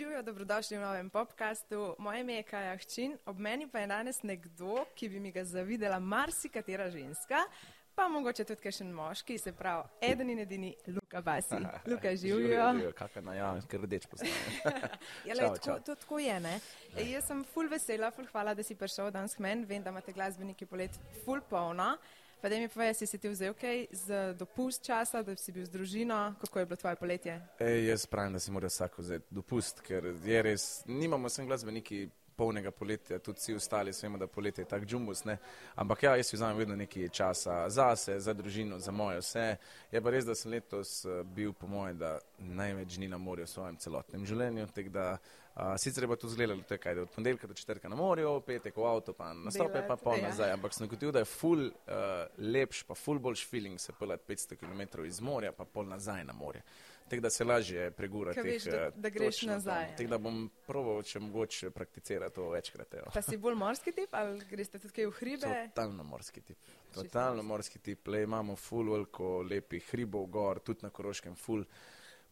Živijo, dobrodošli v novem podkastu. Moje ime je Kaja Hčin, ob meni pa je danes nekdo, ki bi mi ga zavidela marsikatera ženska, pa mogoče tudi kakšen moški, se pravi, eden in edini Luka Basi. Luka, živijo. Kakor najavim, ker rdeč postanem. ja, le, tako, to tako je, ne? E, jaz sem full vesela, full hvala, da si prišel danes k meni. Vem, da imate glasbeniki polet full polno. Pa da mi povej, si se ti vzel kaj z dopust časa, da si bil z družino, kako je bilo tvoje poletje? Ej, jaz pravim, da si mora vsak vzeti dopust, ker je res, nimamo sem glasbeniki polnega poletja, tudi vsi ostali vemo, da poletje je tak džumbus, ne? ampak ja, jaz si vzamem vedno nekaj časa za se, za družino, za moje vse. Je pa res, da sem letos eh, bil po moje, da največ dni na morju v svojem celotnem življenju, tek da uh, sicer je pa to zgledalo, da je od ponedeljka do četrtka na morju, petek v avto, pa nastope pa pol ja. nazaj, ampak sem ugotovil, da je ful uh, lepš, pa ful boljš feeling se pelati 500 km iz morja, pa pol nazaj na morje tako da se lažje pregura. Da, eh, da greš nazaj. Tako da bom proval, če mogoče prakticirati to večkrat. Jo. Pa si bolj morski tip ali greš tudi v hribe? Totalno morski tip. Totalno morski tip. Le imamo full veliko lepih hribov gor, tudi na Koroškem full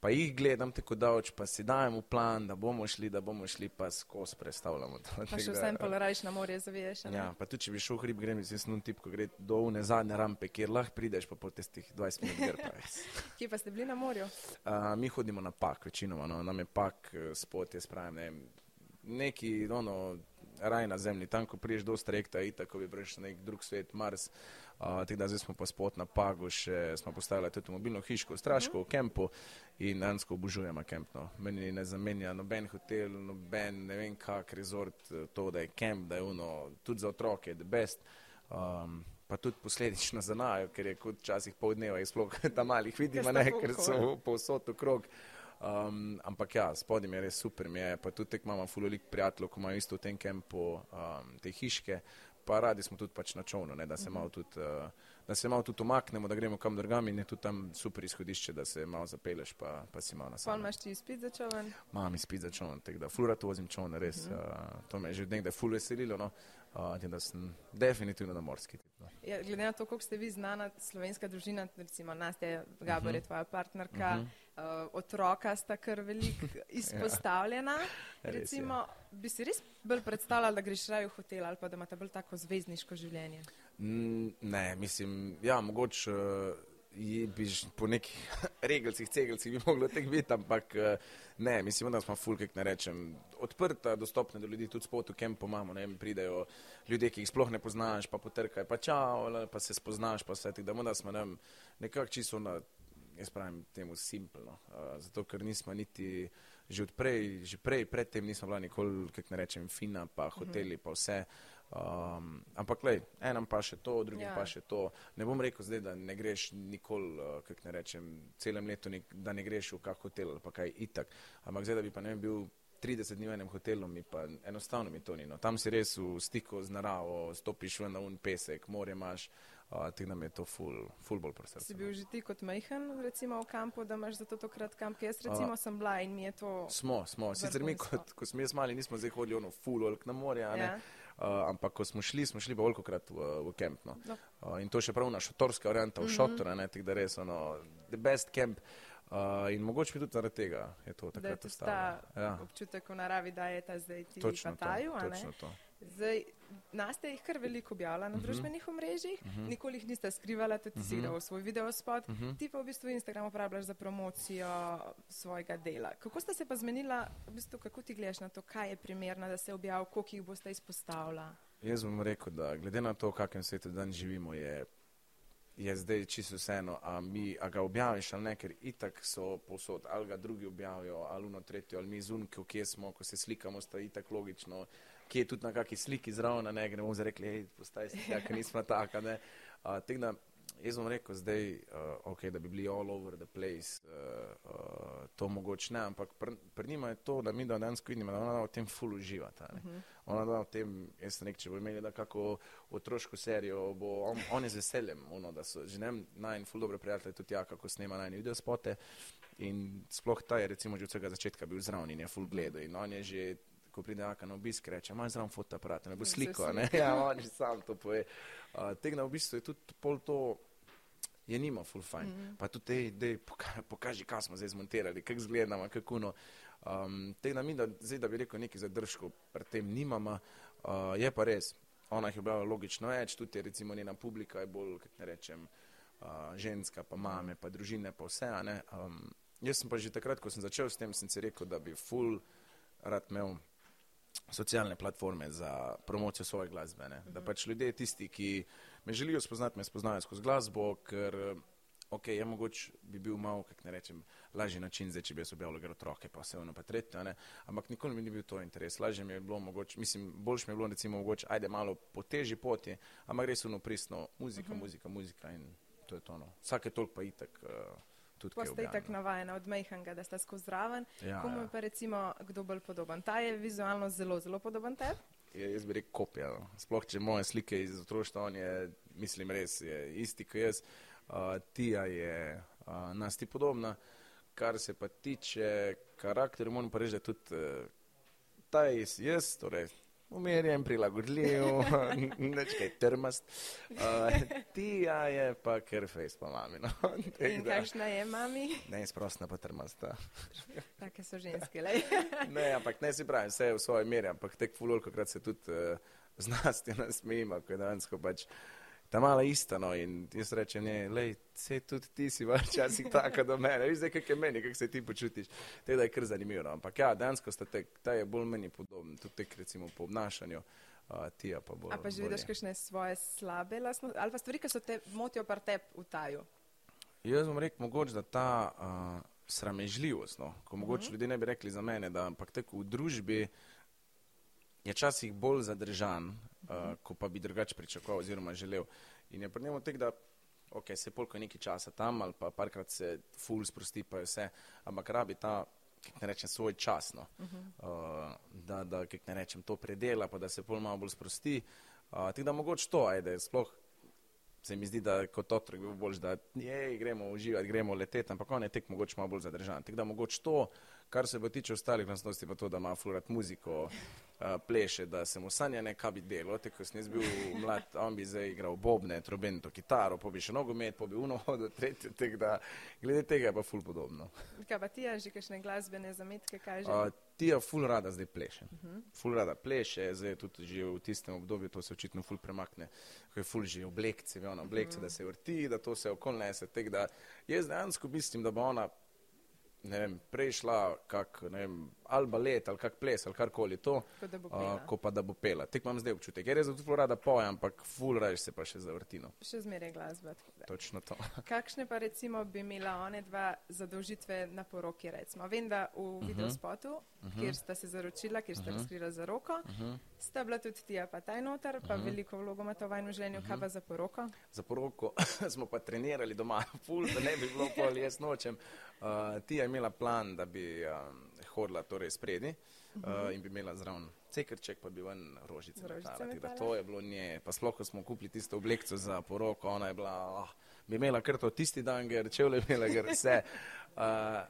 pa jih gledam tako dolč, pa si dajem v plan, da bomo šli, da bomo šli, pa skozi predstavljamo. Pa še vsem polarajš na morje zaviješ. Ja, pa tudi če bi šel v hrib, grem iz jasnun tip, ko gre do une zadnje rampe, kjer lahko prideš pa po tistih 20 minut grpa. Kje pa ste bili na morju? Uh, mi hodimo na pak, večinoma, no, nam je pak eh, spot, jaz pravim, ne, neki, ono, raj na zemlji, tam, ko priješ do strekta, itak, ko bi prišel na nek drug svet, Mars. Uh, Tako da zdaj smo pa spot na Pagu, še smo postavili tudi mobilno hiško v Straško, v Kempu in dansko obožujemo Kemp. No. Meni ne zamenja noben hotel, noben ne vem kak rezort, to, da je Kemp, da je uno, tudi za otroke, the best. Um, pa tudi posledično za najo, ker je kot časih pol dneva, sploh tam malih vidimo, ne, ker so povsod okrog. Um, ampak ja, spodaj je res super, mi je pa tudi tek imamo fulolik prijateljev, ko imajo isto v tem kempu um, te hiške pa radi smo tudi pač na čovnu, ne, da se malo tudi, uh, da se malo tudi umaknemo, da gremo kam drugam in je tudi tam super izhodišče, da se malo zapeleš, pa, pa si malo na samem. Pa imaš ti spit za čovn? Imam spit za čovn, tako da flurat vozim čovn, res, uh -huh. uh, to me je že nekdaj ful veselilo, no, uh, da sem definitivno na morski tip. No. Ja, glede na to, koliko ste vi znana slovenska družina, recimo Nastja Gabor uh -huh. je tvoja partnerka, uh -huh uh, otroka sta kar veliko izpostavljena. ja, Recimo, bi si res bolj predstavljala, da greš raje v hotel ali pa da imaš bolj tako zvezdniško življenje? Mm, ne, mislim, ja, mogoče. Uh, Bi po nekih regalcih, cegelcih bi moglo tek biti, ampak ne, mislim, da smo fulkek, ne rečem, odprta, dostopna do ljudi, tudi spot v kempu imamo, ne, pridejo ljudje, ki jih sploh ne poznaš, pa potrkaj, pa čau, pa se spoznaš, pa vse, tako da smo nekako čisto na jaz pravim temu simpelno, uh, zato ker nismo niti že odprej, že prej, predtem nismo bila nikoli, kako ne rečem, fina, pa mhm. hoteli, pa vse. Um, ampak, lej, enam pa še to, drugim ja. pa še to. Ne bom rekel zdaj, da ne greš nikoli, uh, kako ne rečem, celem letu, nek, da ne greš v kak hotel ali pa kaj itak. Ampak zdaj, da bi pa ne vem, bil 30 dni v enem hotelu, mi pa enostavno mi to ni. No. Tam si res v stiku z naravo, stopiš ven na un pesek, more imaš ti nam je to ful, ful bolj prostor. Si bil že ti kot majhen, recimo v kampu, da imaš za to tokrat kamp, jaz recimo uh, sem bila in mi je to. Smo, smo, sicer mi kot, ko smo jaz mali, nismo zdaj hodili ono ful, olk na morje, ja. uh, ampak ko smo šli, smo šli pa velikokrat v, v kamp. No. No. Uh, in to še prav naša šotorska varianta, v mm -hmm. šotora, ne, tako da res ono, the best camp. Uh, in mogoče mi tudi zaradi tega je to tako. Da je to ta ja. občutek v naravi, da je ta zdaj ti točno to, točno to. Zdaj, nas ste jih kar veliko objavljali na uh mhm. -huh. družbenih omrežjih, uh mhm. -huh. nikoli jih niste skrivali, tudi uh -huh. si dal svoj video spot, uh mhm. -huh. ti pa v bistvu Instagram uporabljaš za promocijo svojega dela. Kako ste se pa zmenila, v bistvu, kako ti gledaš na to, kaj je primerno, da se objavi, koliko jih boste izpostavila? Jaz bom rekel, da glede na to, v kakšnem svetu dan živimo, je, je zdaj čisto vseeno, a, mi, a ga objaviš ali ne, ker itak so posod, ali ga drugi objavijo, ali uno tretjo, ali mi zunke, kje smo, ko se slikamo, sta itak logično ki je tudi na kakšni sliki zraven, ne gremo za rekli, hej, postaj si ker nismo taka. Uh, Tegna, jaz bom rekel zdaj, uh, okay, da bi bili all over the place, uh, uh, to mogoče ne, ampak pr, pred njima je to, da mi da dejansko vidimo, da ona v tem full uživata. Uh mhm. -huh. Ona da v tem, jaz sem rekel, če bo imeli da kako otroško serijo, bo on, on je z veseljem, ono, da so, že ne, naj in full dobre prijatelje, tudi ja, kako snema naj video spote. In sploh ta je recimo že od vsega začetka bil zraven in je full gledal in on je že ko pride Aka na obisk, reče: Imam zraven fotoaparat, ne bo sliko. Ne? Ja, on že sam to poje. Uh, Tega v bistvu je tudi pol to. je nima full fine. Mm -hmm. Pa tudi, da poka pokaži, kaj smo zdaj zmontirali, kako zgledamo, kako no. Um, te nam da, zdaj, da bi rekel nekaj zadržkov, pri tem nimamo, uh, je pa res. Ona je bila logično več, tudi recimo njena publika je bolj, kako ne rečem, uh, ženska, pa mame, pa družine, pa vse. Um, jaz sem pa že takrat, ko sem začel s tem, sem si rekel, da bi full rad imel socialne platforme za promocijo svoje glasbe. Ne? Da pač ljudje, tisti, ki me želijo spoznati, me spoznajo skozi glasbo, ker ok, je mogoče bi bil malo, kako ne rečem, lažji način, zdaj, če bi jaz objavil gre otroke, pa vse ono pa tretje, ampak nikoli mi ni bil to interes. Lažje mi je bilo mogoče, mislim, boljš mi je bilo recimo mogoče, ajde malo po teži poti, ampak res ono pristno, muzika, uh -huh. muzika, muzika in to je to. No. Vsake toliko pa itak. Uh, Pa ste tako navajeni od Mejhanga, da ste skozi zraven. Ja, Komu je ja. pa recimo kdo bolj podoben? Ta je vizualno zelo, zelo podoben tebi. Je, jaz bi rekel kopija. No. Sploh če moje slike iz otroštva, on je, mislim, res je isti kot jaz. Uh, Tija je uh, nas ti podobna. Kar se pa tiče karakterja, moram pa reči, da tudi uh, ta je jaz, torej umirjen, prilagodljiv, nekaj trmast. Uh, tija je pa ker face pa mami. No. In kakšna je mami? Ne, sprostna pa trmasta. Take so ženske, le. ne, ampak ne si pravim, vse je v svoji meri, ampak tek fulolko krat se tudi uh, z nas ti nasmejimo, ko je dansko pač ta mala ista. No, in jaz rečem, ne, lej, se tudi ti si včasih taka do mene, veš, kak je meni, kak se ti počutiš. Teda je kar zanimivo. No. Ampak ja, dejansko sta tek, ta je bolj meni podoben, tudi tek recimo po obnašanju. Uh, tija pa bolj. A pa že vidiš kakšne svoje slabe lastnosti, ali pa stvari, ki so te motijo par tep v taju? Jaz bom rekel mogoče, da ta uh, sramežljivost, no, ko mogoče uh mhm. -huh. ljudje ne bi rekli za mene, da ampak tek v družbi je časih bolj zadržan, uh, ko pa bi drugače pričakoval oziroma želel. In je pri njemu tek, da okay, se polko nekaj časa tam ali pa parkrat se ful sprosti, pa vse, ampak rabi ta, kako ne rečem, svoj čas, no. uh -huh. uh, da, da kako ne rečem, to predela, pa da se pol malo bolj sprosti. Uh, tako da mogoče to, ajde, sploh se mi zdi, da kot otrok bi bil bolj, da je, gremo uživati, gremo leteti, ampak on je tek mogoče malo bolj zadržan. Tako da mogoče to, kar se pa tiče ostalih lastnosti, pa to, da ima fluorat muziko, pleše, da se mu sanja ne kaj bi delo. Tako sem jaz bil mlad, on bi zdaj igral bobne, trobento, kitaro, pa bi še nogomet, pa bi uno hodil tretjo, tako da glede tega je pa ful podobno. Kaj pa ti, že kakšne glasbene zametke kaže? Uh, ti je ful rada zdaj pleše. Uh -huh. Ful rada pleše, zdaj tudi že v tistem obdobju to se očitno ful premakne, ko je ful že oblekce, ono oblekce, uh -huh. da se vrti, da to se okolnese, tako da jaz dejansko mislim, da bo ona ne vem, prej šla kak, ne vem, ali balet, ali kak ples, ali karkoli to, uh, ko pa da bo pela. Tek imam zdaj občutek, ker res zelo rada poje, ampak ful rež se pa še zavrtino. Še zmeraj glasba. Točno to. Kakšne pa recimo bi imela one dva zadolžitve na poroki, recimo? Vem, da v uh mhm. -huh. videospotu, uh mhm. -huh. kjer sta se zaročila, kjer sta uh mhm. -huh. razkrila za roko, uh -huh. sta bila tudi tija pa taj notar, pa uh -huh. veliko vlogo ima to vajno življenju, uh -huh. kaj pa za poroko? Za poroko smo pa trenirali doma, ful, da ne bi bilo pol jaz nočem. Uh, tija je imela plan, da bi um, hodila torej spredi uh -huh. uh, in bi imela zraven cekrček, pa bi ven rožice metala. To je bilo nje. Pa sploh, ko smo kupili tisto oblekco za poroko, ona je bila, oh, bi imela kar to tisti dan, ker če vle imela kar vse. Uh,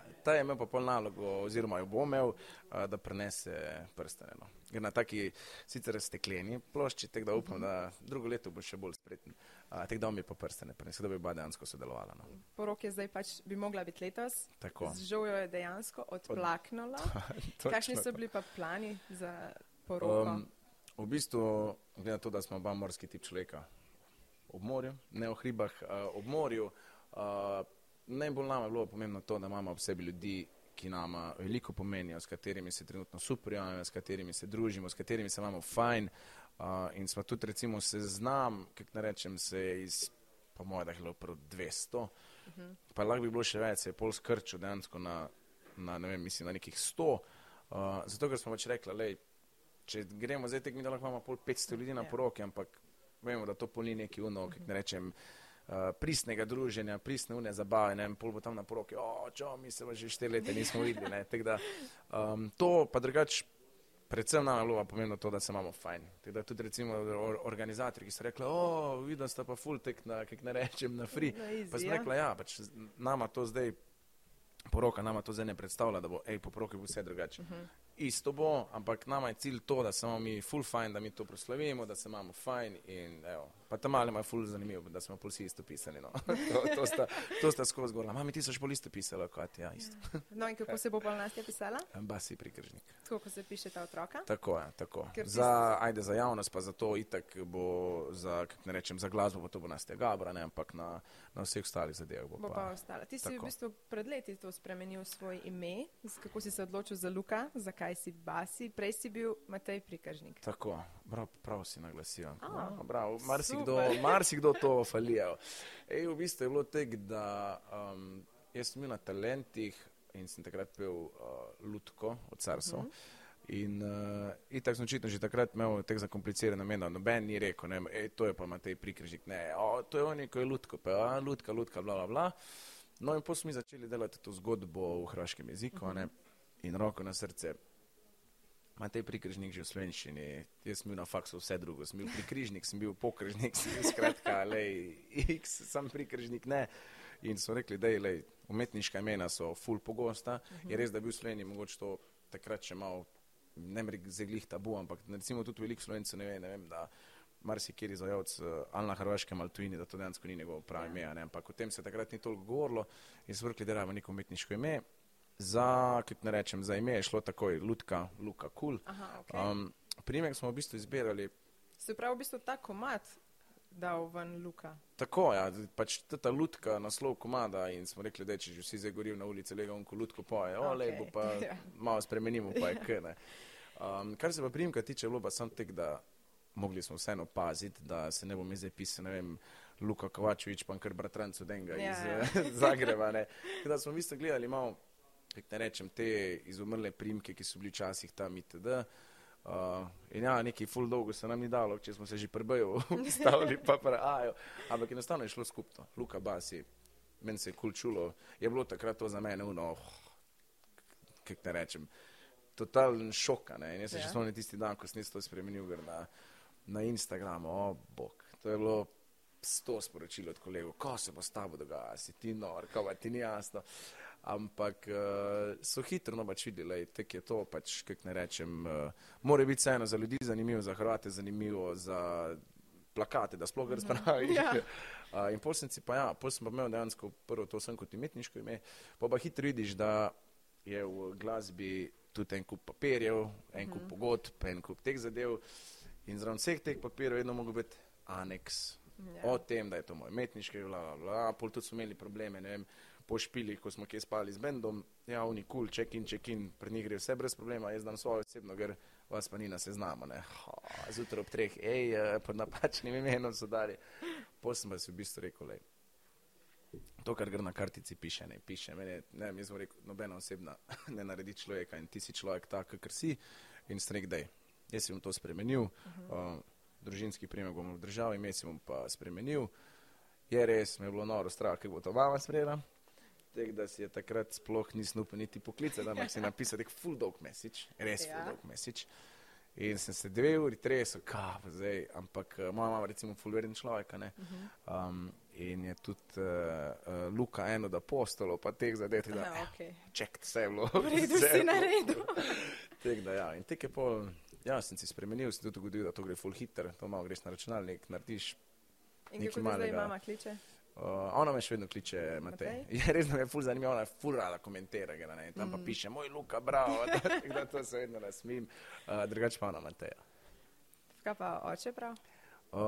ta je imel pa pol nalogo, oziroma jo bo imel, uh, da prenese prstene. No. Gre na taki sicer stekleni plošči, tako da upam, da drugo leto bo še bolj spreten. Tako da mi pa prstene prenese, da bi ba dejansko sodelovala. No. Porok je zdaj pač bi mogla biti letos. Tako. Žal jo je dejansko odplaknila. Od... Kakšni so bili pa plani za poroko? Um, v bistvu, glede na to, da smo oba morski tip človeka, ob morju, ne v hribah, uh, ob morju. Uh, najbolj nam je bilo pomembno to, da imamo ob sebi ljudi, ki nam veliko pomenijo, s katerimi se trenutno superjamo, s katerimi se družimo, s katerimi se imamo fajn. Uh, in smo tudi, recimo, se znam, kako ne rečem, se iz, po mojem, da je bilo prav 200, uh -huh. pa lahko bi bilo še več, se je pol skrčil dejansko na, na, ne vem, mislim, na nekih 100. Uh, zato, ker smo pač rekli, lej, če gremo zdaj tek, mi da lahko imamo pol 500 ljudi na ja. poroki, ampak vemo, da to poli neki uno, uh -huh. kako ne rečem, uh, pristnega druženja, pristne une zabave, ne vem, pol bo tam na poroki, o, čo, mi se že štiri leta nismo videli, ne, da um, to pa drugače predvsem nam je bilo pomembno to, da se imamo fajn. Da tudi recimo or, organizatorji, ki so rekli, o, videl sta pa full tek na, kak ne rečem, na free. Na easy, pa sem ja. rekla, ja, pač nama to zdaj, poroka nama to zdaj ne predstavlja, da bo, ej, po poroki bo vse drugače. Uh mhm. -huh. isto bo, ampak nama je cilj to, da smo mi full fine, da mi to proslavimo, da se imamo fine in evo, pa tam malo je full zanimivo, da smo vsi isto pisali. No. to, to, sta, to sta skozi govorila. Mami, ti so še bolj isto pisala, kot ja, isto. no in kako se bo pa nas je pisala? Basi prikržnik. Tako, ko se piše ta otroka? Tako je, tako. Za, ajde, za javnost pa za to itak bo, za, ne rečem, za glasbo, pa to bo nas tega gabra, ne, ampak na, na vseh ostalih zadevah bo, bo pa. pa ostala. Ti si tako. v bistvu pred leti to spremenil svoj ime, kako si se odločil za Luka, zakaj si Basi, prej si bil Matej Prikažnik. Tako, prav, prav si naglasil. Oh, no, Marsikdo to falija. V bistvu je bilo tek, da um, jaz sem bil na talentih in sem takrat pel uh, Lutko od Carsov. Uh mhm. -huh. In uh, tako sem očitno že takrat imel teh zakompliciranih namenov. Noben ni rekel, da to je pa Matej Prikažnik. Ne, o, to je on, ko je Lutko, pa je Lutka, Lutka, bla, bla, bla. No in potem smo začeli delati to zgodbo v hrvaškem jeziku -huh. ne, in roko na srce. Matej Prikrižnik že v slovenščini, jaz sem bil na faksu vse drugo, sem bil prikrižnik, sem bil pokrižnik, sem bil skratka, lej, x, sam prikrižnik, ne. In so rekli, da je umetniška imena so full pogosta, uh -huh. je res, da bil v Sloveniji mogoče to takrat še malo, ne mrek zeglih tabu, ampak recimo tudi veliko slovencev ne ve, ne vem, da marsikjer izvajalec uh, ali na hrvaškem ali tujini, da to dejansko ni njegovo pravo ja. ime, ampak o tem se takrat ni toliko govorilo in so rekli, da je neko umetniško ime za, kot ne rečem, za ime je šlo takoj Lutka, Luka Kul. Cool. Okay. Um, primek smo v bistvu izbirali. Se pravi, v bistvu ta komat dal ven Luka. Tako, ja, pač ta Lutka, naslov komada in smo rekli, da če že vsi zdaj gorijo na ulici, lega onko Lutko poje, o, okay. le bo pa ja. malo spremenimo, pa je k, ne. Um, kar se pa primka tiče, bilo pa sam tek, da mogli smo vseeno paziti, da se ne bom zdaj pisal, ne vem, Luka Kovačevič, pa kar bratrancu Denga ja, iz ja. Zagreba, ne. Da smo v bistvu gledali malo ne rečem, te izumrle primke, ki so bili včasih tam itd. Uh, in ja, neki full dolgo se nam ni dalo, če smo se že prebajo ustavili, pa pa ajo. Ampak enostavno je šlo skupno. Luka Basi, meni se je kul čulo, je bilo takrat to za mene uno, oh, kako ne rečem, totalen šok. In jaz se ja. še spomnim tisti dan, ko sem to spremenil na, na Instagramu, o oh, bog. To je bilo sto sporočilo od kolegov, ko se bo s tabo dogajalo, si ti nor, ko pa ti ni jasno. Ampak uh, so hitro no pač videli, da je to pač, kako ne rečem, uh, mora biti vseeno za ljudi zanimivo, za Hrvate zanimivo, za plakate, da sploh razpravijo. Ja. Uh, in posem si pa ja, posem pa imel dejansko prvo to sem kot imetniško ime, pa pa hitro vidiš, da je v glasbi tudi en kup papirjev, en kup mhm. pogodb, en kup teh zadev in zraven vseh teh papirjev vedno mogo biti aneks. Ja. O tem, da je to moj imetniški, bla, bla, bla, pol tudi smo imeli probleme, ne vem, po špilih, ko smo kje spali z bendom, ja, oni kul, cool, check in, check in, pri njih gre vse brez problema, jaz dam svojo osebno, ker vas pa ni na seznamu, zjutraj ob treh, hej, eh, pod napačnim imenom so dali. Potem pa si v bistvu rekel, lej, to, kar gre na kartici, piše, ne, piše, meni, ne, mi smo rekel, nobena osebna ne naredi človeka in ti si človek tak, kakor si in strek, dej, jaz bom to spremenil, uh -huh. uh, družinski primer bom v državi, ime si bom pa spremenil. Je res, me je bilo noro strah, kako bo to mama sprejela tek, da si je takrat sploh nisem upal niti poklicati, da bi si napisal nek full dog message, res ja. full dog message. In sem se dve uri tresel, kaj pa zdaj, ampak uh, moja mama recimo full veren človek, ne. Uh mhm. -huh. um, in je tudi uh, uh, Luka eno od apostolov, pa teh zadeti, da ja, okay. ček, vse je bilo. Vredu si naredil. tek, da ja, in tek je pol, ja, sem si spremenil, sem tudi ugotovil, da to gre full hiter, to malo greš na računalnik, narediš. In kako te zdaj mama kliče? Uh, ona me še vedno kliče Matej. Okay. Je res, da me je ful zanimivo, ona je ful rada komentira, ga, ne, tam mm. pa piše, moj Luka, bravo, da to se vedno nasmim, uh, drugače pa ona Mateja. Kaj pa oče prav? Uh,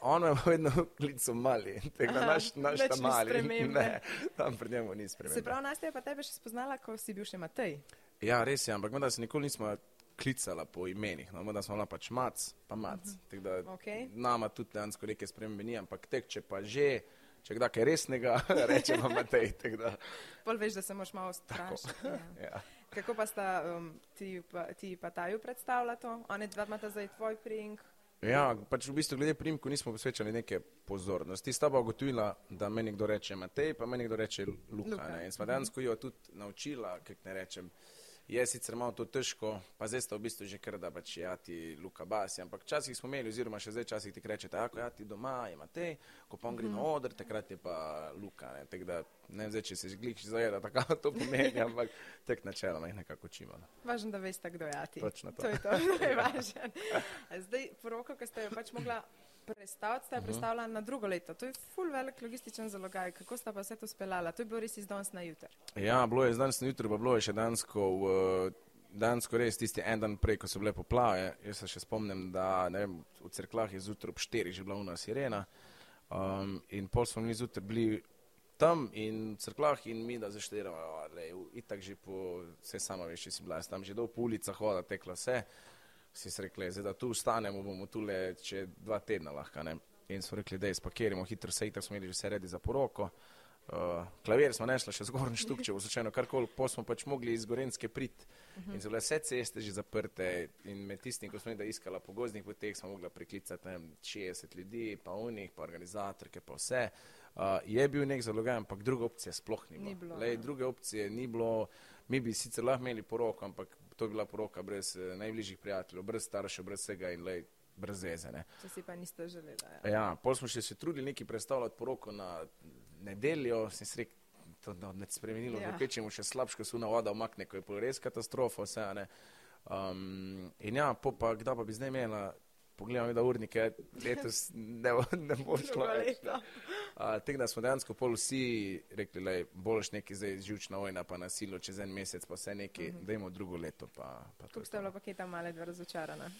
on me je vedno klical mali, tega Aha, naš, naš ta mali. Ne, tam pred njemu ni spremembe. Se pravi, Nastja je pa tebe še spoznala, ko si bil še Matej. Ja, res je, ampak da se nikoli nismo klicala po imenih, no, da smo ona pač mac, pa mac. Uh -huh. da, okay. Nama tudi dejansko neke spremembe ni, ampak tek, če pa že če kdaj kaj resnega, rečemo Matej. Pol veš, da se moš malo strašiti. Ja. ja. Kako pa sta um, ti, pa, ti pa taju predstavlja to? Oni dva imata zdaj tvoj prink? Ja, pač v bistvu glede primku nismo posvečali neke pozornosti. Sta pa ugotovila, da meni kdo reče Matej, pa meni kdo reče Luka. Luka. In sva dejansko jo tudi naučila, kako ne rečem, je sicer malo to težko, pa zdaj sta v bistvu že kar da pač ja ti Luka Basi, ampak včasih smo imeli, oziroma še zdaj časih ti rečete, ako ja ti doma ima te, ko pa on gre mm na oder, takrat je pa Luka, ne, tak da ne vem zdaj, če se žgliš zajeda, tako to pomeni, ampak tek načeloma jih nekako učimo. No. Važno, da veste, kdo je ti. Točno to. To je to, to je važno. Zdaj, poroko, ki ste jo pač mogla predstaviti, ste jo mhm. predstavila na drugo leto. To je full velik logističen zalogaj. Kako sta pa vse to speljala? To je bilo res iz danes na jutr. Ja, bilo je iz danes na jutr, pa bilo je še dansko. V, Dansko res tisti en dan prej, ko so bile poplave, jaz se še spomnim, da vem, v crkvah je zjutraj ob 4 že bila una sirena um, in pol smo mi zjutraj bili tam in v crkvah in mi da zaštiramo, itak že po, vse samo veš, če si bila, tam že do po ulicah hoda tekla vse si se rekli, da tu ostanemo, bomo tu le če dva tedna lahko. Ne? In so rekli, da je spakiramo hitro, sej tako smo imeli že vse redi za poroko. Uh, klavir smo našli še zgornji štuk, če bo slučajno karkoli, pa smo pač mogli iz Gorenske prit. Uh -huh. In so bile vse ceste že zaprte in med tistim, ko smo jih iskali po gozdnih poteh, smo mogli priklicati ne, 60 ljudi, pa unih, pa organizatorke, pa vse. Uh, je bil nek zalogaj, ampak druge opcije sploh ni bilo. Ni bilo Lej, ja. druge opcije ni bilo, mi bi sicer lahko imeli poroko, ampak to je bila poroka brez eh, najbližjih prijateljev, brez staršev, brez vsega in lej, brez veze. Ne. Če si pa niste želeli. Ja, ja pol smo še se trudili neki predstavljati poroko na nedeljo, sem se rekel, to no, ne spremenilo, ja. pečemo še slabš, ko se una voda omakne, ko je pol res katastrofa, vse, ne. Um, in ja, po pa, kdaj pa bi zdaj imela pogledam, da urnike letos ne, ne bo šlo. Tega, da smo dejansko pol vsi rekli, da je boljš neki zdaj žučna vojna, pa nasilno čez en mesec, pa vse neki, mm -hmm. da imamo drugo leto. Kako ste bila paketa male dve razočarana?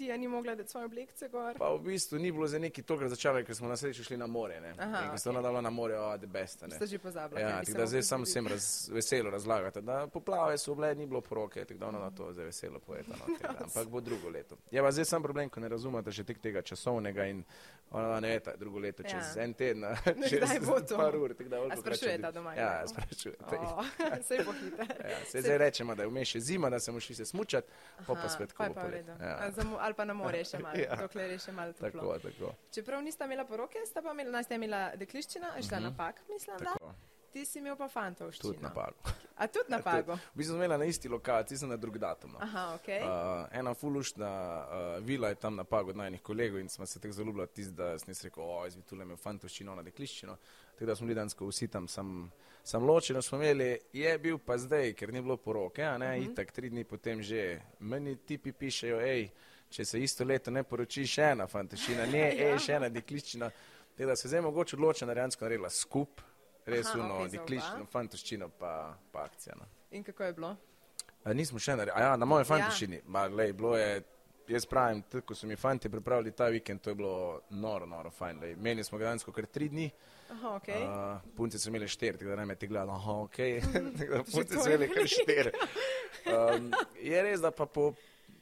Ti je ni mogla dati svoje oblekce gor. Pa v bistvu ni bilo za neki tokrat začarali, ker smo na srečo šli na more. Aha, in ko ste nadala na more, oh, the best. Ste že pozabili. Ja, tako da zdaj sam vsem raz, veselo razlagate, da poplave so bile, ni bilo poroke, tako da ona na to zdaj veselo pojeta. No, Ampak bo drugo leto. Je pa zdaj sam problem, ko ne razumete še tek tega časovnega in ona ne eta drugo leto, čez ja. en teden, čez par ur. Sprašujete doma. Ja, sprašujete. Oh, sej bo hiter. Ja, se zdaj rečemo, da je vmes še zima, da se mu šli se smučati, pa pa spet ko bo. Ja. Ali pa na more še malo, ja. dokler je še malo toplo. Tako, tako. Čeprav nista imela poroke, sta pa imela, nasta imela dekliščina, a šla mm -hmm. napak, mislim, tako. da. Ti si imel pa fantovščino. Tudi napago. A tudi napago? V bistvu smo imeli na isti lokaciji, sem na drug datum. No. Aha, ok. Uh, ena fulušna uh, vila je tam napago od najnih kolegov in smo se tako zaljubili, da sem rekel, jaz bi tu le imel fantovščino na dekliščino. Tako da smo bili dansko vsi tam, sem, sem ločeno smo imeli, je bil pa zdaj, ker ni bilo poroke, a ne, uh mhm. -huh. itak tri dni potem že meni tipi pišejo, hej če se isto leto ne poroči še ena fantašina, ne ja. še ena dekliščina, da se zdaj mogoče odloča na dejansko naredila skup, res uno okay, dekliščino, fantaščino pa, pa akcija. No. In kako je bilo? A, nismo še naredili, a ja, na moje fantaščini, ja. ma lej, bilo je, jaz pravim, tudi ko so mi fanti pripravili ta vikend, to je bilo noro, noro fajn, lej, meni smo ga dejansko kar tri dni. Aha, okay. uh, punce so imeli štiri, tako da ne me ti gledali, aha, ok, punce so imeli kar štiri. Um, je res, da pa po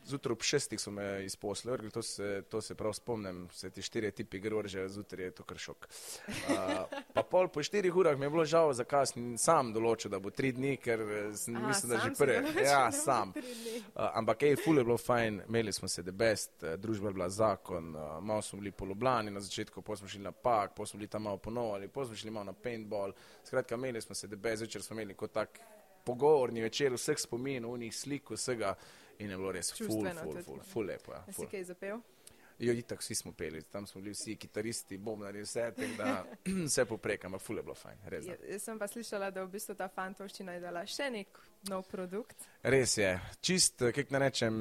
zjutraj ob šestih so me izposlili, to, to se prav spomnim, vse ti štiri tipi grože, zjutraj je to kar šok. Uh, pa pol po štirih urah mi je bilo žal, zakaj sem sam določil, da bo tri dni, ker sem, Aha, mislim, da že prvi. Ja, sam. Uh, ampak ej, ful je bilo fajn, imeli smo se the best, uh, družba je bila zakon, uh, malo smo bili polobljani na začetku, potem smo šli na pak, potem smo bili tam malo ponovali, potem smo šli malo na paintball. Skratka, imeli smo se the best, večer smo imeli kot tak pogovorni večer, vseh spominov, unih slik, vsega. In je bilo res ful, ful, ful, ful lepo. Ja, si kaj zapel? Jo, itak vsi smo peli, tam smo bili vsi kitaristi, bombnari, vse, da vse poprek, ampak ful je bilo fajn. Res, ja, jaz sem pa slišala, da v bistvu ta fantovščina je dala še nek nov produkt. Res je, čist, kako ne rečem,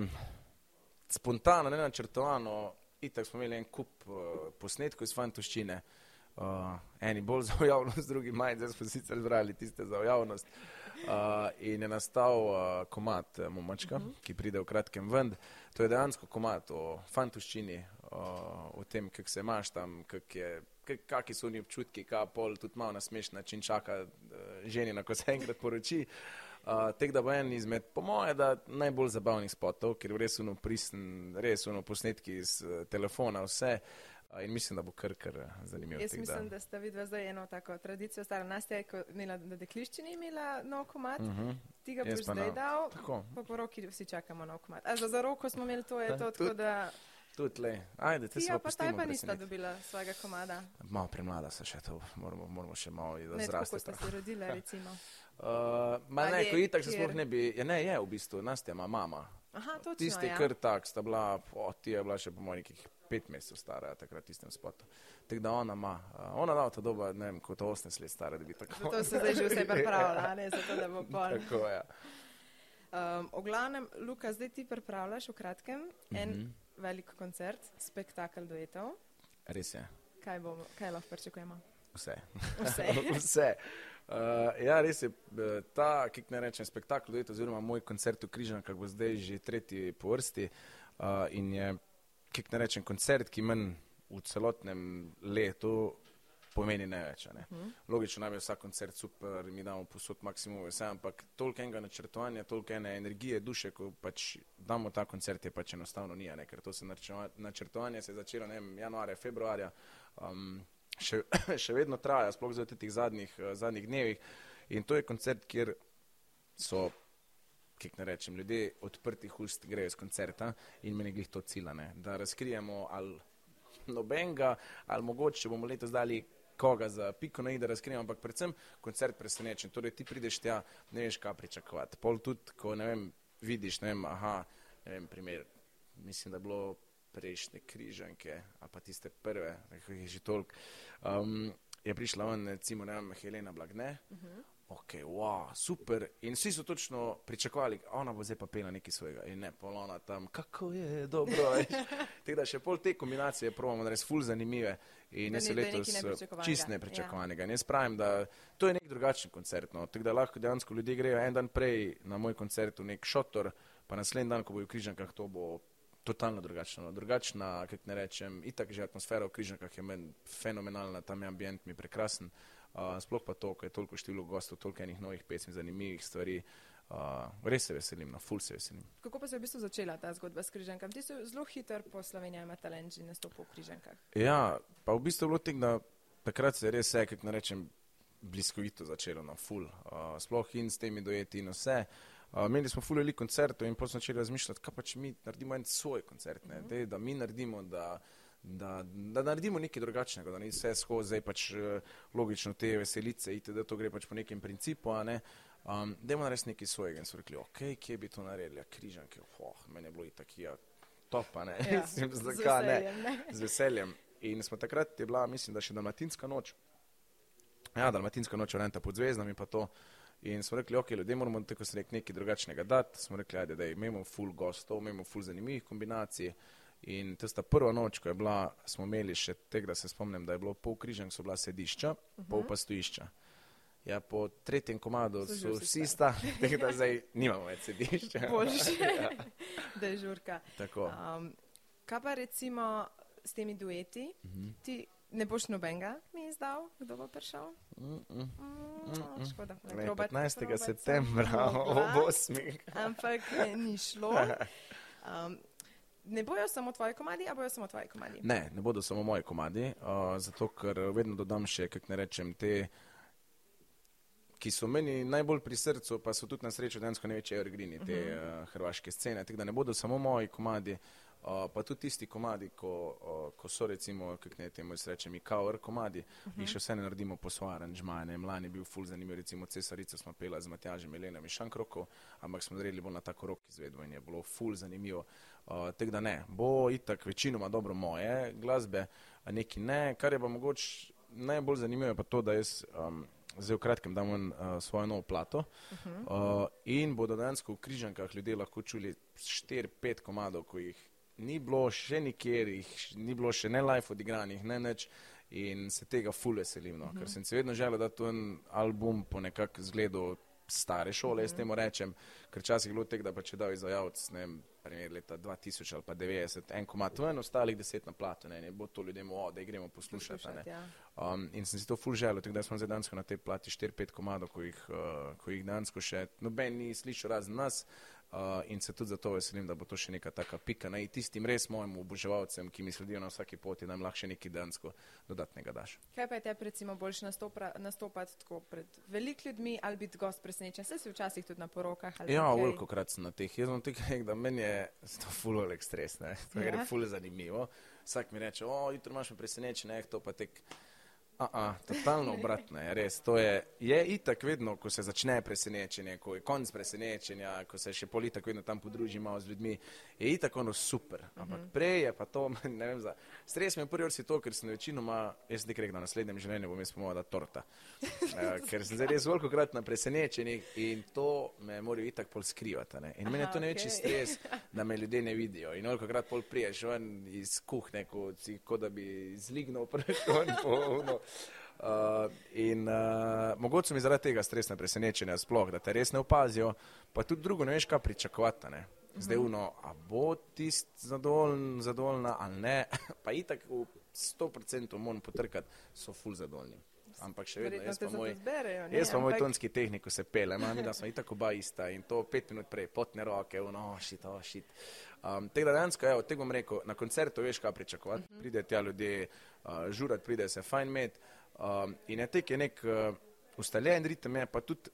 spontano, ne načrtovano, itak smo imeli en kup uh, posnetkov iz fantovščine. Uh, eni bolj za javnost, drugi manj, zdaj smo sicer zbrali tiste za javnost. Uh, in je nastal uh, komat uh, Momačka, uh mhm. -huh. ki pride v kratkem ven. To je dejansko komat o fantuščini, uh, o tem, kako se imaš tam, kakšni so oni občutki, kaj pol tudi malo na smešen način čaka uh, ženina, ko se enkrat poroči. Uh, Tek da bo en izmed, po moje, najbolj zabavnih spotov, ker res uno pristen, res uno posnetki iz uh, telefona, vse. Uh, In mislim, da bo kar, kar eh, zanimivo. Jaz mislim, da, da ste videli zdaj eno tako tradicijo, stara nastja, ko imela, da dekliščini imela nov komat, uh mhm. -huh. ti ga boš zdaj dal, tako. po poroki vsi čakamo nov komat. A za, za roko smo imeli to, je to, tako da... Tudi le, ajde, te ja, smo pa zdaj pa nista dobila svojega komada. Malo premlada se še to, moramo, moramo še malo zrasti. Kako ste se rodili, recimo? Uh, ma ne, ko itak se sploh ne bi, ja ne, je v bistvu, Nastja ima mama. Aha, točno, Tiste ja. kar tak, sta bila, o, ti je bila še po mojih nekih pet mesecev stara, takrat tistem spotu. Tako da ona ima, uh, ona da ta doba, ne vem, kot 18 let stara, da bi tako. Zato se zdaj že vse pripravlja, ne, zato da bo pol. tako, ja. Um, o glavnem, Luka, zdaj ti pripravljaš v kratkem en mm -hmm. velik koncert, spektakel duetov. Res je. Kaj, bomo, kaj lahko pričakujemo? Vse. Vse. Vse. Uh, ja, res je eh, ta, ki ne rečem, spektakel, duet, oziroma moj koncert v Križankah bo zdaj že tretji po vrsti. Uh, in je, ki ne rečem, koncert, ki meni v celotnem letu pomeni največ. Ne. Hmm. Logično, naj bi vsak koncert super, mi damo posod maksimum vse, ampak toliko enega načrtovanja, toliko ene energije, duše, ko pač damo ta koncert, je pač enostavno nije, ne, ker to se načrtovanje se je začelo, ne vem, januarja, februarja, um, še, še vedno traja, sploh za teh zadnjih, zadnjih dnevih. In to je koncert, kjer so, ki ne rečem, ljudje odprtih ust grejo z koncerta in meni glih to ciljane, da razkrijemo ali nobenega, ali mogoče bomo letos dali koga za piko na i, da razkrijemo, ampak predvsem koncert presenečen. Torej, ti prideš tja, ne veš, kaj pričakovati. Pol tudi, ko ne vem, vidiš, ne vem, aha, ne vem, primer, mislim, da je bilo prejšnje križanke, a pa tiste prve, nekaj je že toliko, um, je prišla on, recimo, ne vem, Helena Blagne, uh -huh ok, wow, super. In vsi so točno pričakovali, ona bo zdaj pa pela nekaj svojega in ne polona tam, kako je dobro. Tako da še pol te kombinacije provamo, da res ful zanimive. In jaz se letos čist nepričakovanega. Ja. Jaz pravim, da to je nek drugačen koncert. No. Tako da lahko dejansko ljudje grejo en dan prej na moj koncert v nek šotor, pa naslednji dan, ko bojo v križankah, to bo totalno drugačno. No. Drugačna, kako ne rečem, itak že atmosfera v križankah je meni fenomenalna, tam je ambient mi prekrasen. Uh, sploh pa to, ko je toliko število gostov, toliko enih novih pesmi, zanimivih stvari. Uh, res se veselim, na no, full se veselim. Kako pa se je v bistvu začela ta zgodba s križankami? Ti si zelo hiter po Sloveniji, ima talent že nastopil v križankah. Ja, pa v bistvu je bilo tek, da takrat se je res vse, kako rečem, bliskovito začelo na no, full. Uh, sploh in s temi dojeti in vse. Uh, imeli smo full veliko koncertov in potem smo začeli razmišljati, kaj pa če mi naredimo en svoj koncert, uh mhm. -huh. Dej, da mi naredimo, da da, da naredimo nekaj drugačnega, da ni vse skozi, zdaj pač eh, logično te veselice, ite, da to gre pač po nekem principu. Ne? Um, Dajmo narediti nekaj svojega in so rekli, ok, kje bi to naredili, križanke, oh, meni je bilo itak, ja, topa, ne, ja, z, veseljem, ne? z veseljem. In smo takrat, je bila, mislim, da še dalmatinska noč, ja, dalmatinska noč, renta pod zvezdami pa to. In smo rekli, ok, ljudje moramo tako se reči nekaj drugačnega dati, smo rekli, ajde, da imamo full gostov, imamo full zanimivih kombinacij. In tista prva noč, ko je bila, smo imeli še tega, da se spomnim, da je bilo pol križank, so bila sedišča, uh -huh. pol pa stojišča. Ja, po tretjem komadu so vsi sta, tega da zdaj nimamo več sedišča. Bože, ja. da je žurka. Tako. Um, kaj pa recimo s temi dueti? Uh mhm. -huh. Ti ne boš nobenega mi izdal, kdo bo prišel? Mm -mm. Mm, škoda. 15. septembra ob 8. Ampak ni šlo. Um, ne bojo samo tvoji komadi, ali bojo samo tvoji komadi? Ne, ne bodo samo moji komadi, uh, zato ker vedno dodam še, kako ne rečem, te, ki so meni najbolj pri srcu, pa so tudi na srečo densko največje orgrini te uh -huh. uh, hrvaške scene. Tako da ne bodo samo moji komadi. Uh, pa tudi tisti komadi, ko, uh, ko so recimo, kako ne temu rečem, mi kaor komadi, uh -huh. jih še vse ne naredimo po svoje aranžmaje. Mlani je bil ful zanimiv, recimo Cesarico smo pela z Matjažem, Elenom in Šankroko, ampak smo naredili bolj na tako rok izvedbo in je bilo ful zanimivo. Uh, Tako da ne, bo itak večinoma dobro moje glasbe, a neki ne. Kar je pa mogoče najbolj zanimivo, pa to, da jaz um, zdaj v kratkem dam uh, svojo novo plato uh -huh. uh, in bodo dejansko v križankah ljudje lahko čuli 4-5 komadov, ko jih ni bilo še nikjer, jih ni bilo še ne live odigranih, ne neč. In se tega fule veselim, no? uh -huh. ker sem si vedno želel, da to en album po nekak zgledu stare šole, uh -huh. jaz temu rečem, ker časih je bilo tega, da pa če da izvajalec, ne vem, primer leta 2000 ali pa 90, en komat ven, ostalih deset na platu, ne, ne bo to ljudem, o, da gremo poslušati. poslušati ja. um, in sem si to ful želel, tako da smo zdaj dansko na tej plati 4-5 komadov, ko jih, uh, ko jih dansko še noben ni slišal razen nas, Uh, in se tudi zato veselim, da bo to še neka taka pika na tistim res mojim oboževalcem, ki mi sledijo na vsaki poti, da jim lahko še nekaj dansko dodatnega daš. Kaj pa je tebi recimo boljše nastopati tako pred velik ljudmi ali biti gost presenečen? Se si včasih tudi na porokah? Ja, veliko krat sem na teh. Jaz sem tega rekel, da meni je to full velik stres, ne? to je ja. full zanimivo. Vsak mi reče, o, jutro imaš me presenečen, eh, to pa tek. A, totalno obratno je, res. To je, je itak vedno, ko se začne presenečenje, ko je konc presenečenja, ko se še politik vedno tam podruži malo z ljudmi, je itak ono super. Ampak uh -huh. prej je pa to, ne vem, za stres mi je prvi vrsti to, ker sem večinoma, jaz sem rekel, na naslednjem življenju bom jaz pomoval da torta. uh, ker sem zdaj res veliko krat na presenečenjih in to me morajo itak pol skrivati. Ne? In meni je to največji okay. stres, da me ljudje ne vidijo. In veliko krat pol priješ ven iz kuhne, kot da bi zlignil prvo. Uh, in uh, mogoče mi zaradi tega stresne presenečenja, sploh, da te res ne opazijo, pa tudi drugo ne veš, kaj pričakovati. Ne? Zdaj, uno, a bo tisti zadovoljen, zadovoljna ali ne, pa itak v 100% moram potrkati, so ful zadovoljni. Ampak še vedno, jaz pa moj, zberejo, jaz pa moj tonski tehnik, se pele, mami, da smo itak oba ista in to pet minut prej, potne roke, uno, šit, oh, šit. Um, tega dejansko, evo, tega bom rekel, na koncertu veš, kaj pričakovati, uh -huh. pride tja ljudje, uh, žurat pride se fajn med. Um, in je tek je nek uh, ustaljen ritem, je pa tudi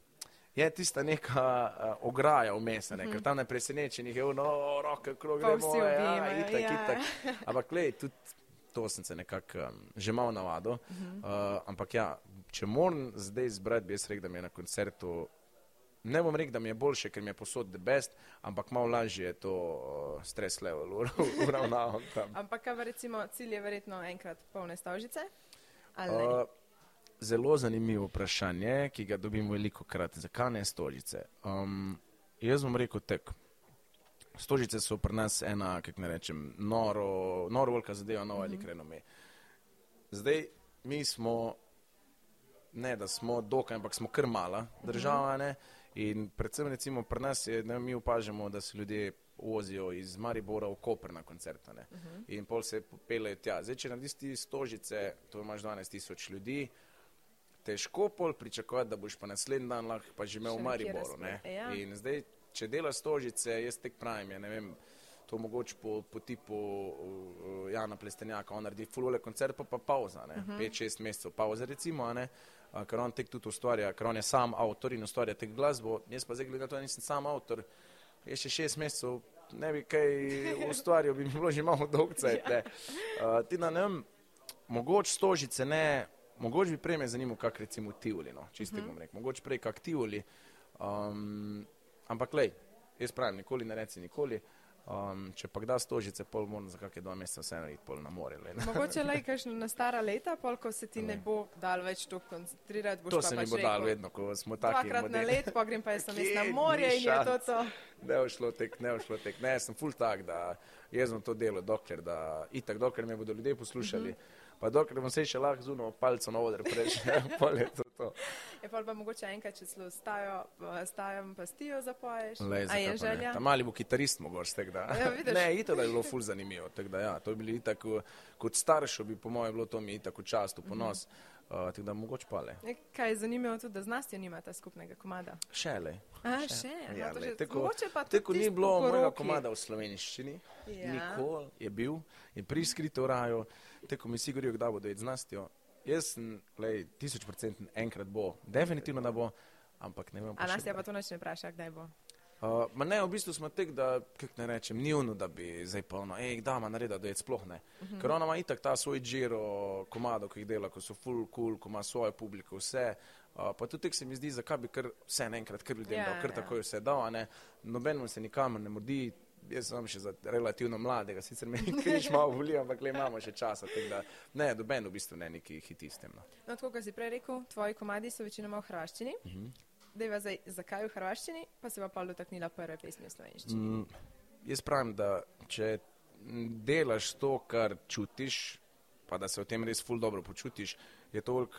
je tista neka uh, ograja vmes, ne, ker tam ne presenečenih je, no, roke, krog, gremo, ja, itak, ja. itak. Ampak, glej, tudi to sem se nekako um, že malo navadil. Mm -hmm. uh, ampak ja, če moram zdaj izbrati, bi jaz rekel, da mi je na koncertu ne bom rekel, da mi je boljše, ker mi je posod the best, ampak malo lažje je to uh, stres level uravnavati. ampak kaj recimo cilj je verjetno enkrat polne stavžice? Uh, zelo zanimivo vprašanje, ki ga dobim veliko krat. Zakaj ne stožice? Um, jaz bom rekel tek. Stožice so pri nas ena, kako ne rečem, noro, noro velika zadeva, nova ali mm -hmm. krenome. Zdaj, mi smo, ne da smo dokaj, ampak smo kar mala država, ne? In predvsem recimo pri nas je, da mi opažamo, da se ljudje vozijo iz Maribora v Koper na koncerte uh -huh. in pol se popeljejo tja. Zdaj, če narediš ti stožice, to imaš 12 tisoč ljudi, težko pol pričakovati, da boš pa naslednji dan lahko pa že imel v Mariboru. Ja. In zdaj, če delaš stožice, jaz tek pravim, ja, ne vem, to mogoče po, po tipu uh, Jana Plestenjaka, on naredi fulole koncert, pa pa pauza, 5-6 uh -huh. mesecev pauze recimo, ne? Ker on tek tudi ustvarja, ker on je sam avtor in ustvarja tek glasbo, jaz pa zdaj gledam to, da nisem sam avtor, je še šest mesecev, ne bi kaj ustvarjal, bi mi bilo že malo dolgce. Ja. Uh, ti na nem, mogoče stožice ne, mogoče bi prej me zanimalo, kak recimo tivoli, no, čisto uh -huh. bom rekel, mogoče prej kak tivoli, um, ampak lej, jaz pravim, nikoli ne reci nikoli. Um, če pa kdaj stožice, pol moram za kakšne dva meseca vseeno iti pol na more. Le, Mogoče le kakšno na stara leta, pol ko se ti ne, ne bo dal več to koncentrirati. To se mi bo dal vedno, ko smo taki. Dvakrat na let, pa grem pa jaz sem na morje in je to to. Ne ošlo tek, ne ošlo tek. Ne, sem full tak, da jaz bom to delo, dokler, da itak, dokler me bodo ljudje poslušali. Mm -hmm pa dokler bom se še lahko zuno palco na oder prejšel, pol je to to. Je pa pa mogoče enkrat, če celo stajo, stajo pa stijo zapoješ. Lej, A je želja? Ta mali bo kitarist mogoče, tak da. Ja, ne, ito da je bilo ful zanimivo, tak da ja, to je bilo tako, kot staršo bi po moje bilo to mi tako čast, ponos. Mm -hmm. Uh, tako da mogoče pa le. Kaj je zanimivo tudi, da z nas nimate skupnega komada? Še le. A, še. še. Ja, le. Tako, tako ni bilo mojega komada v slovenščini. Ja. Nikoli je bil in priskrito rajo te komisije govorijo, kdaj bodo z nastjo. Jaz sem, tisoč procent enkrat bo, definitivno da bo, ampak ne vem. A nas je pa to noč ne vpraša, kdaj bo? Uh, ne, v bistvu smo tek, da, kako ne rečem, ni uno, da bi zdaj polno, ej, da ima nareda, da je sploh ne. Uh mhm. -huh. Ker ona ima itak ta svoj džiro komado, ki jih dela, ko so full cool, ko ima svojo publiko, vse. Uh, pa tudi tek se mi zdi, zakaj bi kar vse naenkrat, ker ljudem yeah, ja, dal, ker yeah. Ja. tako je vse dal, ne. Nobenemu se nikamor ne modi, jaz sem še za relativno mladega, sicer me nekaj malo voli, ampak le imamo še časa. Da, ne, doben v bistvu ne neki hitistem. No, no tako kot si prej rekel, tvoji komadi so večinoma v hrvaščini. Uh mhm. -huh. zdaj, zakaj v hrvaščini, pa se pa dotaknila prve pesmi v slovenščini? Mm, jaz pravim, da če delaš to, kar čutiš, pa da se v tem res ful dobro počutiš, je toliko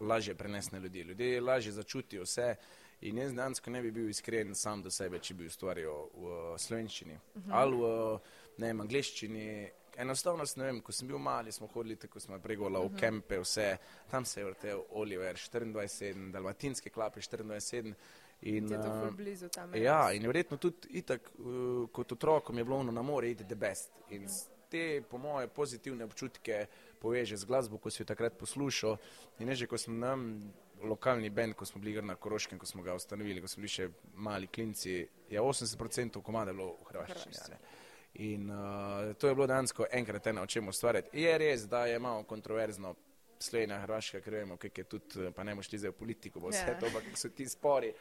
lažje prenesti na ljudi. Ljudje lažje začutijo vse. In jaz dejansko ne bi bil iskren sam do sebe, če bi ustvarjal v slovenščini uh -huh. ali v ne vem, angliščini. enostavno, ne vem, ko sem bil mali, smo hodili tako, smo pregovorili uh -huh. v kempe, vse, tam se je vrtel Oliver 24-7, dalmatinske klape 24-7. In, uh, blizu, ja, in verjetno tudi itak, uh, kot otrokom je bilo na morju, ide the best. In uh -huh. te, po moje, pozitivne občutke poveže z glasbo, ko si jo takrat poslušal. In že, ko sem nam lokalni bend, ko smo bili na Koroškem, ko smo ga ustanovili, ko smo bili še mali klinci, je 80% komada bilo v Hrvaščini. In uh, to je bilo dansko enkrat eno, o čem ustvarjati. Je res, da je malo kontroverzno Slovenija, Hrvaška, ker vemo, kaj je tudi, pa ne moš ti zdaj v politiko, bo vse yeah. Ja. to, ampak so ti spori.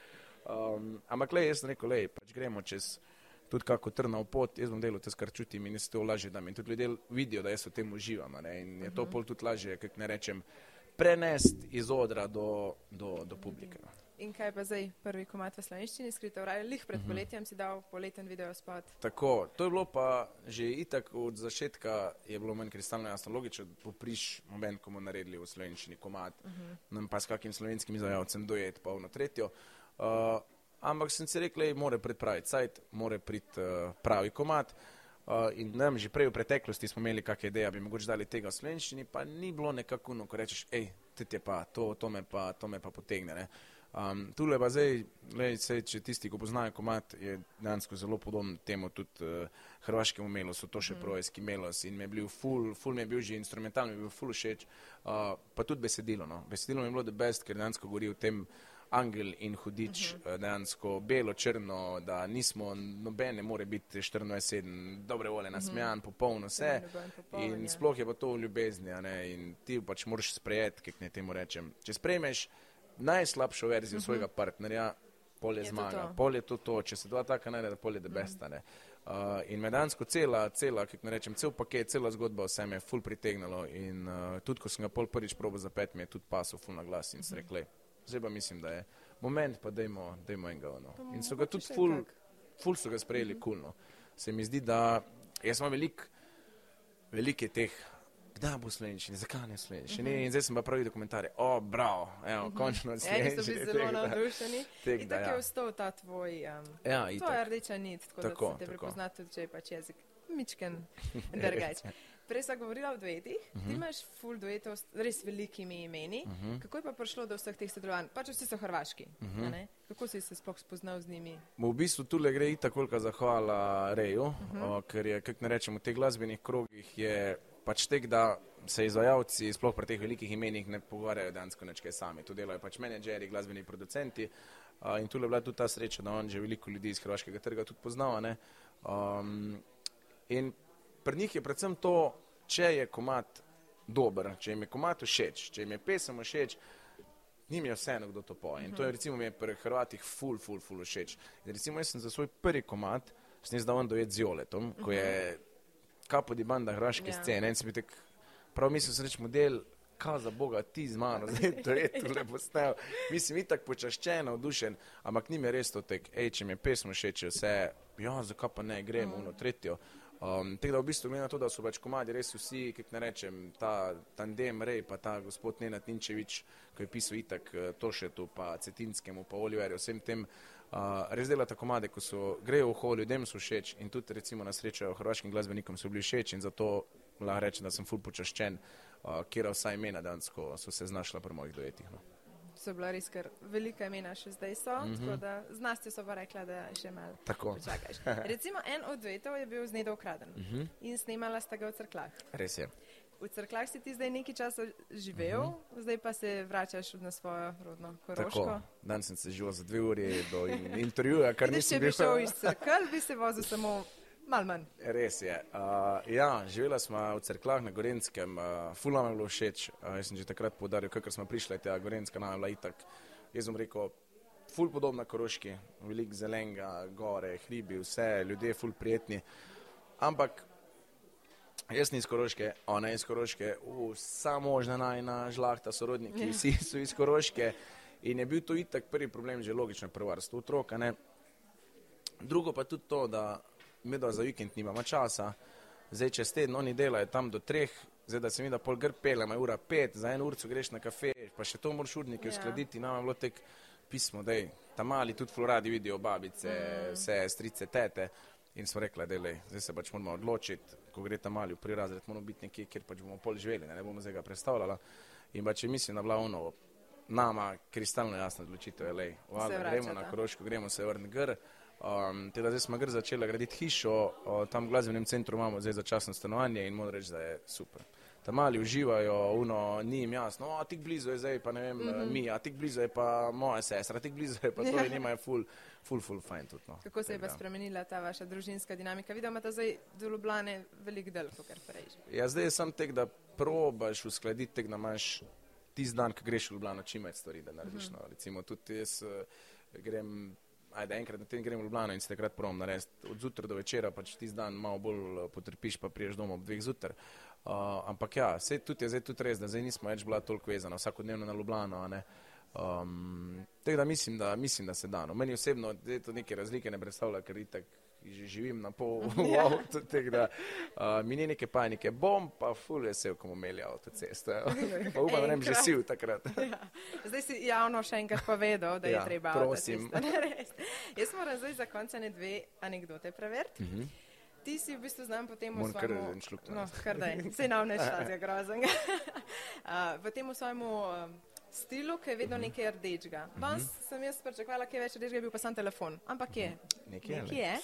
Um, ampak le, jaz sem rekel, le, pač gremo čez tudi kako trnov pot, jaz bom delal to, kar čutim in jaz to lažje dam. In tudi ljudje vidijo, da jaz v tem uživam. Ne? In je to mhm. pol tudi lažje, kako ne rečem, prenesti iz odra do, do, do publike. In kaj pa zdaj, prvi komat v slovenščini, skrito v raju, lih pred mhm. poletjem si dal poleten video spot. Tako, to je bilo pa že itak od začetka, je bilo meni kristalno jasno logično, da popriš moment, ko bomo naredili v slovenščini komat, uh mhm. -huh. nam pa s kakim slovenskim izvajalcem dojet pa v na tretjo. Uh, ampak sem si rekel, da mora pripraviti sajt, mora priti uh, pravi komat. Uh, in nam že prej v preteklosti smo imeli kakšne ideje, bi mogoče dali tega v slovenščini, pa ni bilo nekako, no, ko rečeš, hej, ti je pa to, to me pa, to me pa potegne. Ne? Um, tule pa zdaj, lej, sej, če tisti, ko poznajo komat, je dansko zelo podoben temu tudi uh, hrvaškemu melosu, to še mm. projski melos in mi je bil full, full mi je bil že instrumentalno, mi je bil full všeč, uh, pa tudi besedilo, no. Besedilo mi je bilo the best, ker dansko govori o tem angel in hudič, uh mhm. -huh. dejansko belo, črno, da nismo, nobene more biti 24-7, dobre vole, nasmejan, uh mhm. -huh. popolno vse popoln, in ja. sploh je pa to v ljubezni, in ti pač moraš sprejeti, kaj ne temu rečem. Če sprejmeš, najslabšo verzijo uh -huh. svojega partnerja, pol je, je zmaga, to to. pol je to to, če se dva taka najde, pol je debestane. Uh -huh. uh, in medansko cela, cela, kako ne rečem, cel paket, cela zgodba vse me je ful pritegnalo in uh, tudi, ko sem ga pol prvič probo za pet, mi je tudi pasel ful na glas in uh -huh. se rekli, zdaj pa mislim, da je moment, pa dajmo, dajmo enega ono. In so ga tudi ful, ful so ga sprejeli -huh. kulno. Se mi zdi, da jaz imam velik, velike teh kdaj bo slovenščina, zakaj ne slovenščina. Uh -huh. In zdaj sem pa pravi dokumentarje. O, bravo, evo, uh -huh. končno slovenščina. Ja, so bili zelo navdušeni. In tako ja. je ostal ta tvoj, um, ja, to je rdeča nit, tako, tako da se te prepozna tudi, če je pač jezik mičken drgač. Prej sem govorila o duetih, uh -huh. ti mhm. imaš full duetov s res velikimi imeni. Uh -huh. Kako je pa prišlo do vseh teh sodelovanj? Pač vsi so hrvaški. Uh -huh. Kako si se sploh spoznal z njimi? V bistvu tu le gre tako zahvala Reju, uh -huh. o, ker je, kako ne rečemo, v teh glasbenih krogih je pač tek, da se izvajalci, sploh pri teh velikih imenih, ne pogovarjajo dansko nečke sami. Tu delajo pač menedžeri, glasbeni producenti. Uh, in tu je bila tudi ta sreča, da on že veliko ljudi iz hrvaškega trga tudi poznava. Um, in pri njih je predvsem to, če je komat dober, če jim je komat všeč, če jim je pesem všeč, njim je vseeno, kdo to poje. In to je recimo mi je pri Hrvatih ful, ful, ful všeč. In recimo jaz sem za svoj prvi komat, sem jaz dal on dojet z Joletom, ko je kapo di banda hrvaške ja. scene. In sem tek, prav mislil, sem reč model, kaj za Boga ti z mano, zdaj to je to lepo snel. Mislim, itak počaščen, navdušen, ampak njim je res to tek, hej, če mi je pesmo všeč, vse, ja, zakaj pa ne, gremo, mm. uno, tretjo. Um, Tako da v bistvu na to, da so pač komadi res vsi, kako ne rečem, ta tandem Rej, pa ta gospod Nenad Ninčevič, ki je pisal itak eh, Tošetu, pa Cetinskemu, pa Oliverju, vsem tem Uh, res delata komade, ko so grejo v hol, ljudem so všeč in tudi recimo na srečo hrvaškim glasbenikom so bili všeč in zato lahko rečem, da sem ful počaščen, uh, kjer vsa imena dansko so se znašla pri mojih dojetih. No. So bila res kar velika imena še zdaj so, mm -hmm. tako da znasti so pa rekla, da še malo počakaš. Recimo en od duetov je bil z Nedo ukraden mm -hmm. in snimala sta ga v crklah. Res je. V crkvah si ti zdaj nekaj časa živel, mhm. -huh. zdaj pa se vračaš na svojo rodno koroško. Dan sem se živel za dve uri do in intervjuja, kar nisem bil. Če bi šel iz crkv, bi se vozil samo mal manj. Res je. Uh, ja, živela smo v crkvah na Gorenskem, uh, fulano mi je bilo všeč. Uh, jaz sem že takrat podaril, kakor smo prišli, ta Gorenska nam je bila itak. Jaz sem rekel, ful podobna koroški, velik zelenga, gore, hribi, vse, ljudje ful prijetni. Ampak Jaz nisem iz Koroške, ona je iz Koroške, vsa možna najna žlahta, sorodniki, ja. vsi so iz Koroške. In je bil to itak prvi problem, že logično, prvarstvo otroka. Ne? Drugo pa tudi to, da mi da za vikend nimamo časa, zdaj čez teden oni delajo tam do treh, zdaj da se mi da pol grb pelema, ura pet, za en urco greš na kafe, pa še to moraš urnike ja. uskladiti, nam je bilo tek pismo, da tam mali tudi floradi vidijo babice, mm. vse strice, tete. In smo rekli, da zdaj se pač moramo odločiti, ko gre ta mali v prirazred, moramo biti nekje, kjer pač bomo pol živeli, ne, ne bomo zdaj ga predstavljali. In pa če mislim na glavno, nama kristalno jasno odločitev je, da gremo na Koroško, gremo se vrniti gr. Um, teda zdaj smo gr začeli graditi hišo, o, tam v glasbenem centru imamo zdaj začasno stanovanje in moram reči, da je super tam mali uživajo, uno, ni jim jasno, a tik blizu je zdaj, pa ne vem, mm -hmm. mi, a tik blizu je pa moja sestra, a tik blizu je pa to, in imajo ful, ful, ful, fajn tudi. No. Kako se je pa spremenila ta vaša družinska dinamika? Vidimo, da zdaj do Ljubljane velik del, kar prej. Ja, zdaj je sam tek, da probaš uskladiti tek, da imaš tisti dan, ko greš v Ljubljano, čim več stvari, da narediš. Mm -hmm. no. Recimo tudi jaz uh, grem. Ajde, enkrat na teden gremo v Ljubljano in se takrat prom narediti. Od zjutraj do večera, pač ti dan malo bolj eh, potrpiš, pa priješ domov ob dveh zjutraj. Uh, ampak ja, se tudi je zdaj tudi res, da zdaj nismo več bila toliko vezana vsakodnevno na Ljubljano. Um, tako da mislim, da mislim, da se da. No. Meni osebno to neke razlike ne predstavlja, ker itak živim na pol v ja. avtu, tako da uh, mi ni neke panike. Bom pa ful vesel, ko bomo imeli avtocesto. Pa upam, da ne bi že sil takrat. ja. Zdaj si javno še enkrat povedal, da ja, je treba avtocesto. Jaz moram zdaj za konca ne dve anekdote preveriti. Mm -hmm ti si v bistvu znam potem v svojem šlupu. No, kar da je, se nam ne šla za groznega. v tem svojem stilu, ki je vedno mhm. nekaj rdečega. Danes mm -hmm. sem jaz pričakovala, kaj več rdečega, bil pa sam telefon. Ampak je. Mhm. Nekje, nekje je.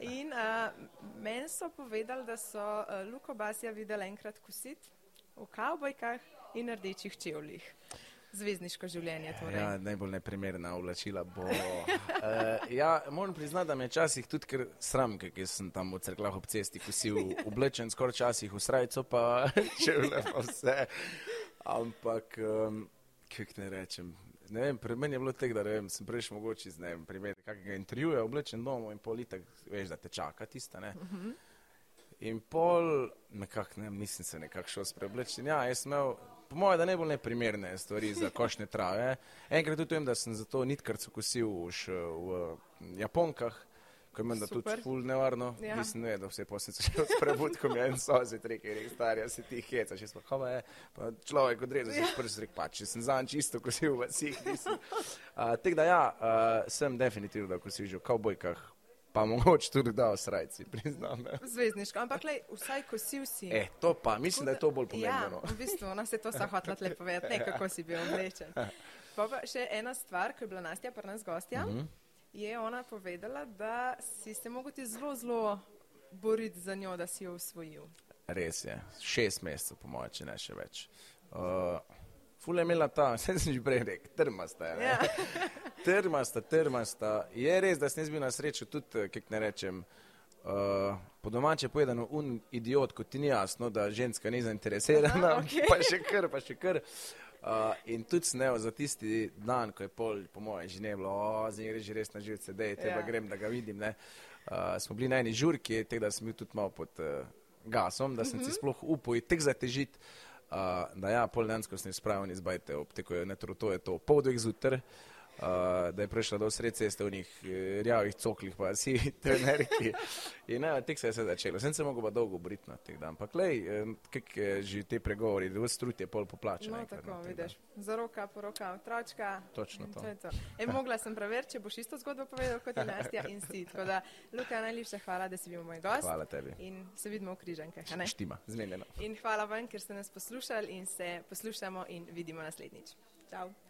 In uh, meni so povedali, da so uh, Luko Basija videli enkrat kositi v kavbojkah in rdečih čevljih zvezdniško življenje. Torej. Ja, najbolj neprimerna oblačila bo. uh, ja, moram priznati, da me včasih tudi ker sram, ker sem tam v crkvah ob cesti kosil oblečen, skoraj časih v srajco, pa če vlepo vse. Ampak, um, kako ne rečem. Ne vem, pri meni je bilo tako, da vem, sem prejš mogoče z neim primer kakega intervjuja, oblečen domov in politik, veš, da te čaka tista, ne. Uh. -huh. In pol, nekako, ne, nisem se nekako šel spreoblečen. Ja, jaz sem imel po mojem, da najbolj neprimerne stvari za košne trave. Enkrat tudi vem, da sem zato nitkarco kosil v, v Japonkah, ko je menda tudi ful nevarno. Ja. Nisem vedel, vse posebej se še prebud, ko mi je en sozi, treke, res starja, se ti heca, še smo, hova je, pa človek odrezal, ja. prvi zrek, pa če sem zanj čisto kosil v vseh, nisem. Uh, Tako da ja, uh, sem definitivno, da kosil že v kavbojkah, pa mogoče tudi da v srajci, priznam. Zvezdniško, ampak lej, vsaj ko si vsi. E, to pa, mislim, da je to bolj pomembno. Ja, v bistvu, ona se to sahva tle povedati, ne kako si bil oblečen. Pa pa še ena stvar, ko je bila Nastja pri nas gostja, mm -hmm. Je ona povedala, da si se mogel zelo, zelo boriti za njo, da si jo usvojil. Res je, šest mesecev, po mojem, če ne še več. Uh, Fule je imela ta, vse sem že prej rekel, trmasta. Ja. trmasta, trmasta. Je res, da sem jaz bil na srečo tudi, kako ne rečem, uh, po domače povedano, un idiot, kot ti ni jasno, da ženska ni zainteresirana, okay. pa še kar, pa še kar. Uh, in tudi snel za tisti dan, ko je pol, po mojem, že ne bilo, zdaj je že res na živce, da je treba ja. grem, da ga vidim. Uh, smo bili na eni žurki, tega sem bil tudi malo pod uh, gasom, da sem uh -huh. si mhm. sploh upal tek zatežiti. Uh, da ja, pol dejansko sem izpravljen izbajte, obtekujo, ne, to je to, pol dveh zjutraj da je prišla do sred ceste v njih eh, rjavih coklih, pa si trenerki. In ne, tek se je se začelo. Sem se mogel pa dolgo boriti na teh dan. Ampak lej, eh, kak je že te pregovori, da vse trud je pol poplačen. No, tako, no, vidiš. Za roka, po roka, otročka. Točno to. to, to. E, mogla sem preveriti, če boš isto zgodbo povedal kot Nastja in si. Tako da, Luka, najlepša hvala, da si bil moj gost. Hvala tebi. In se vidimo v križankah. Štima, zmenjeno. In hvala vam, ker ste nas poslušali in se poslušamo in vidimo naslednjič. Ciao.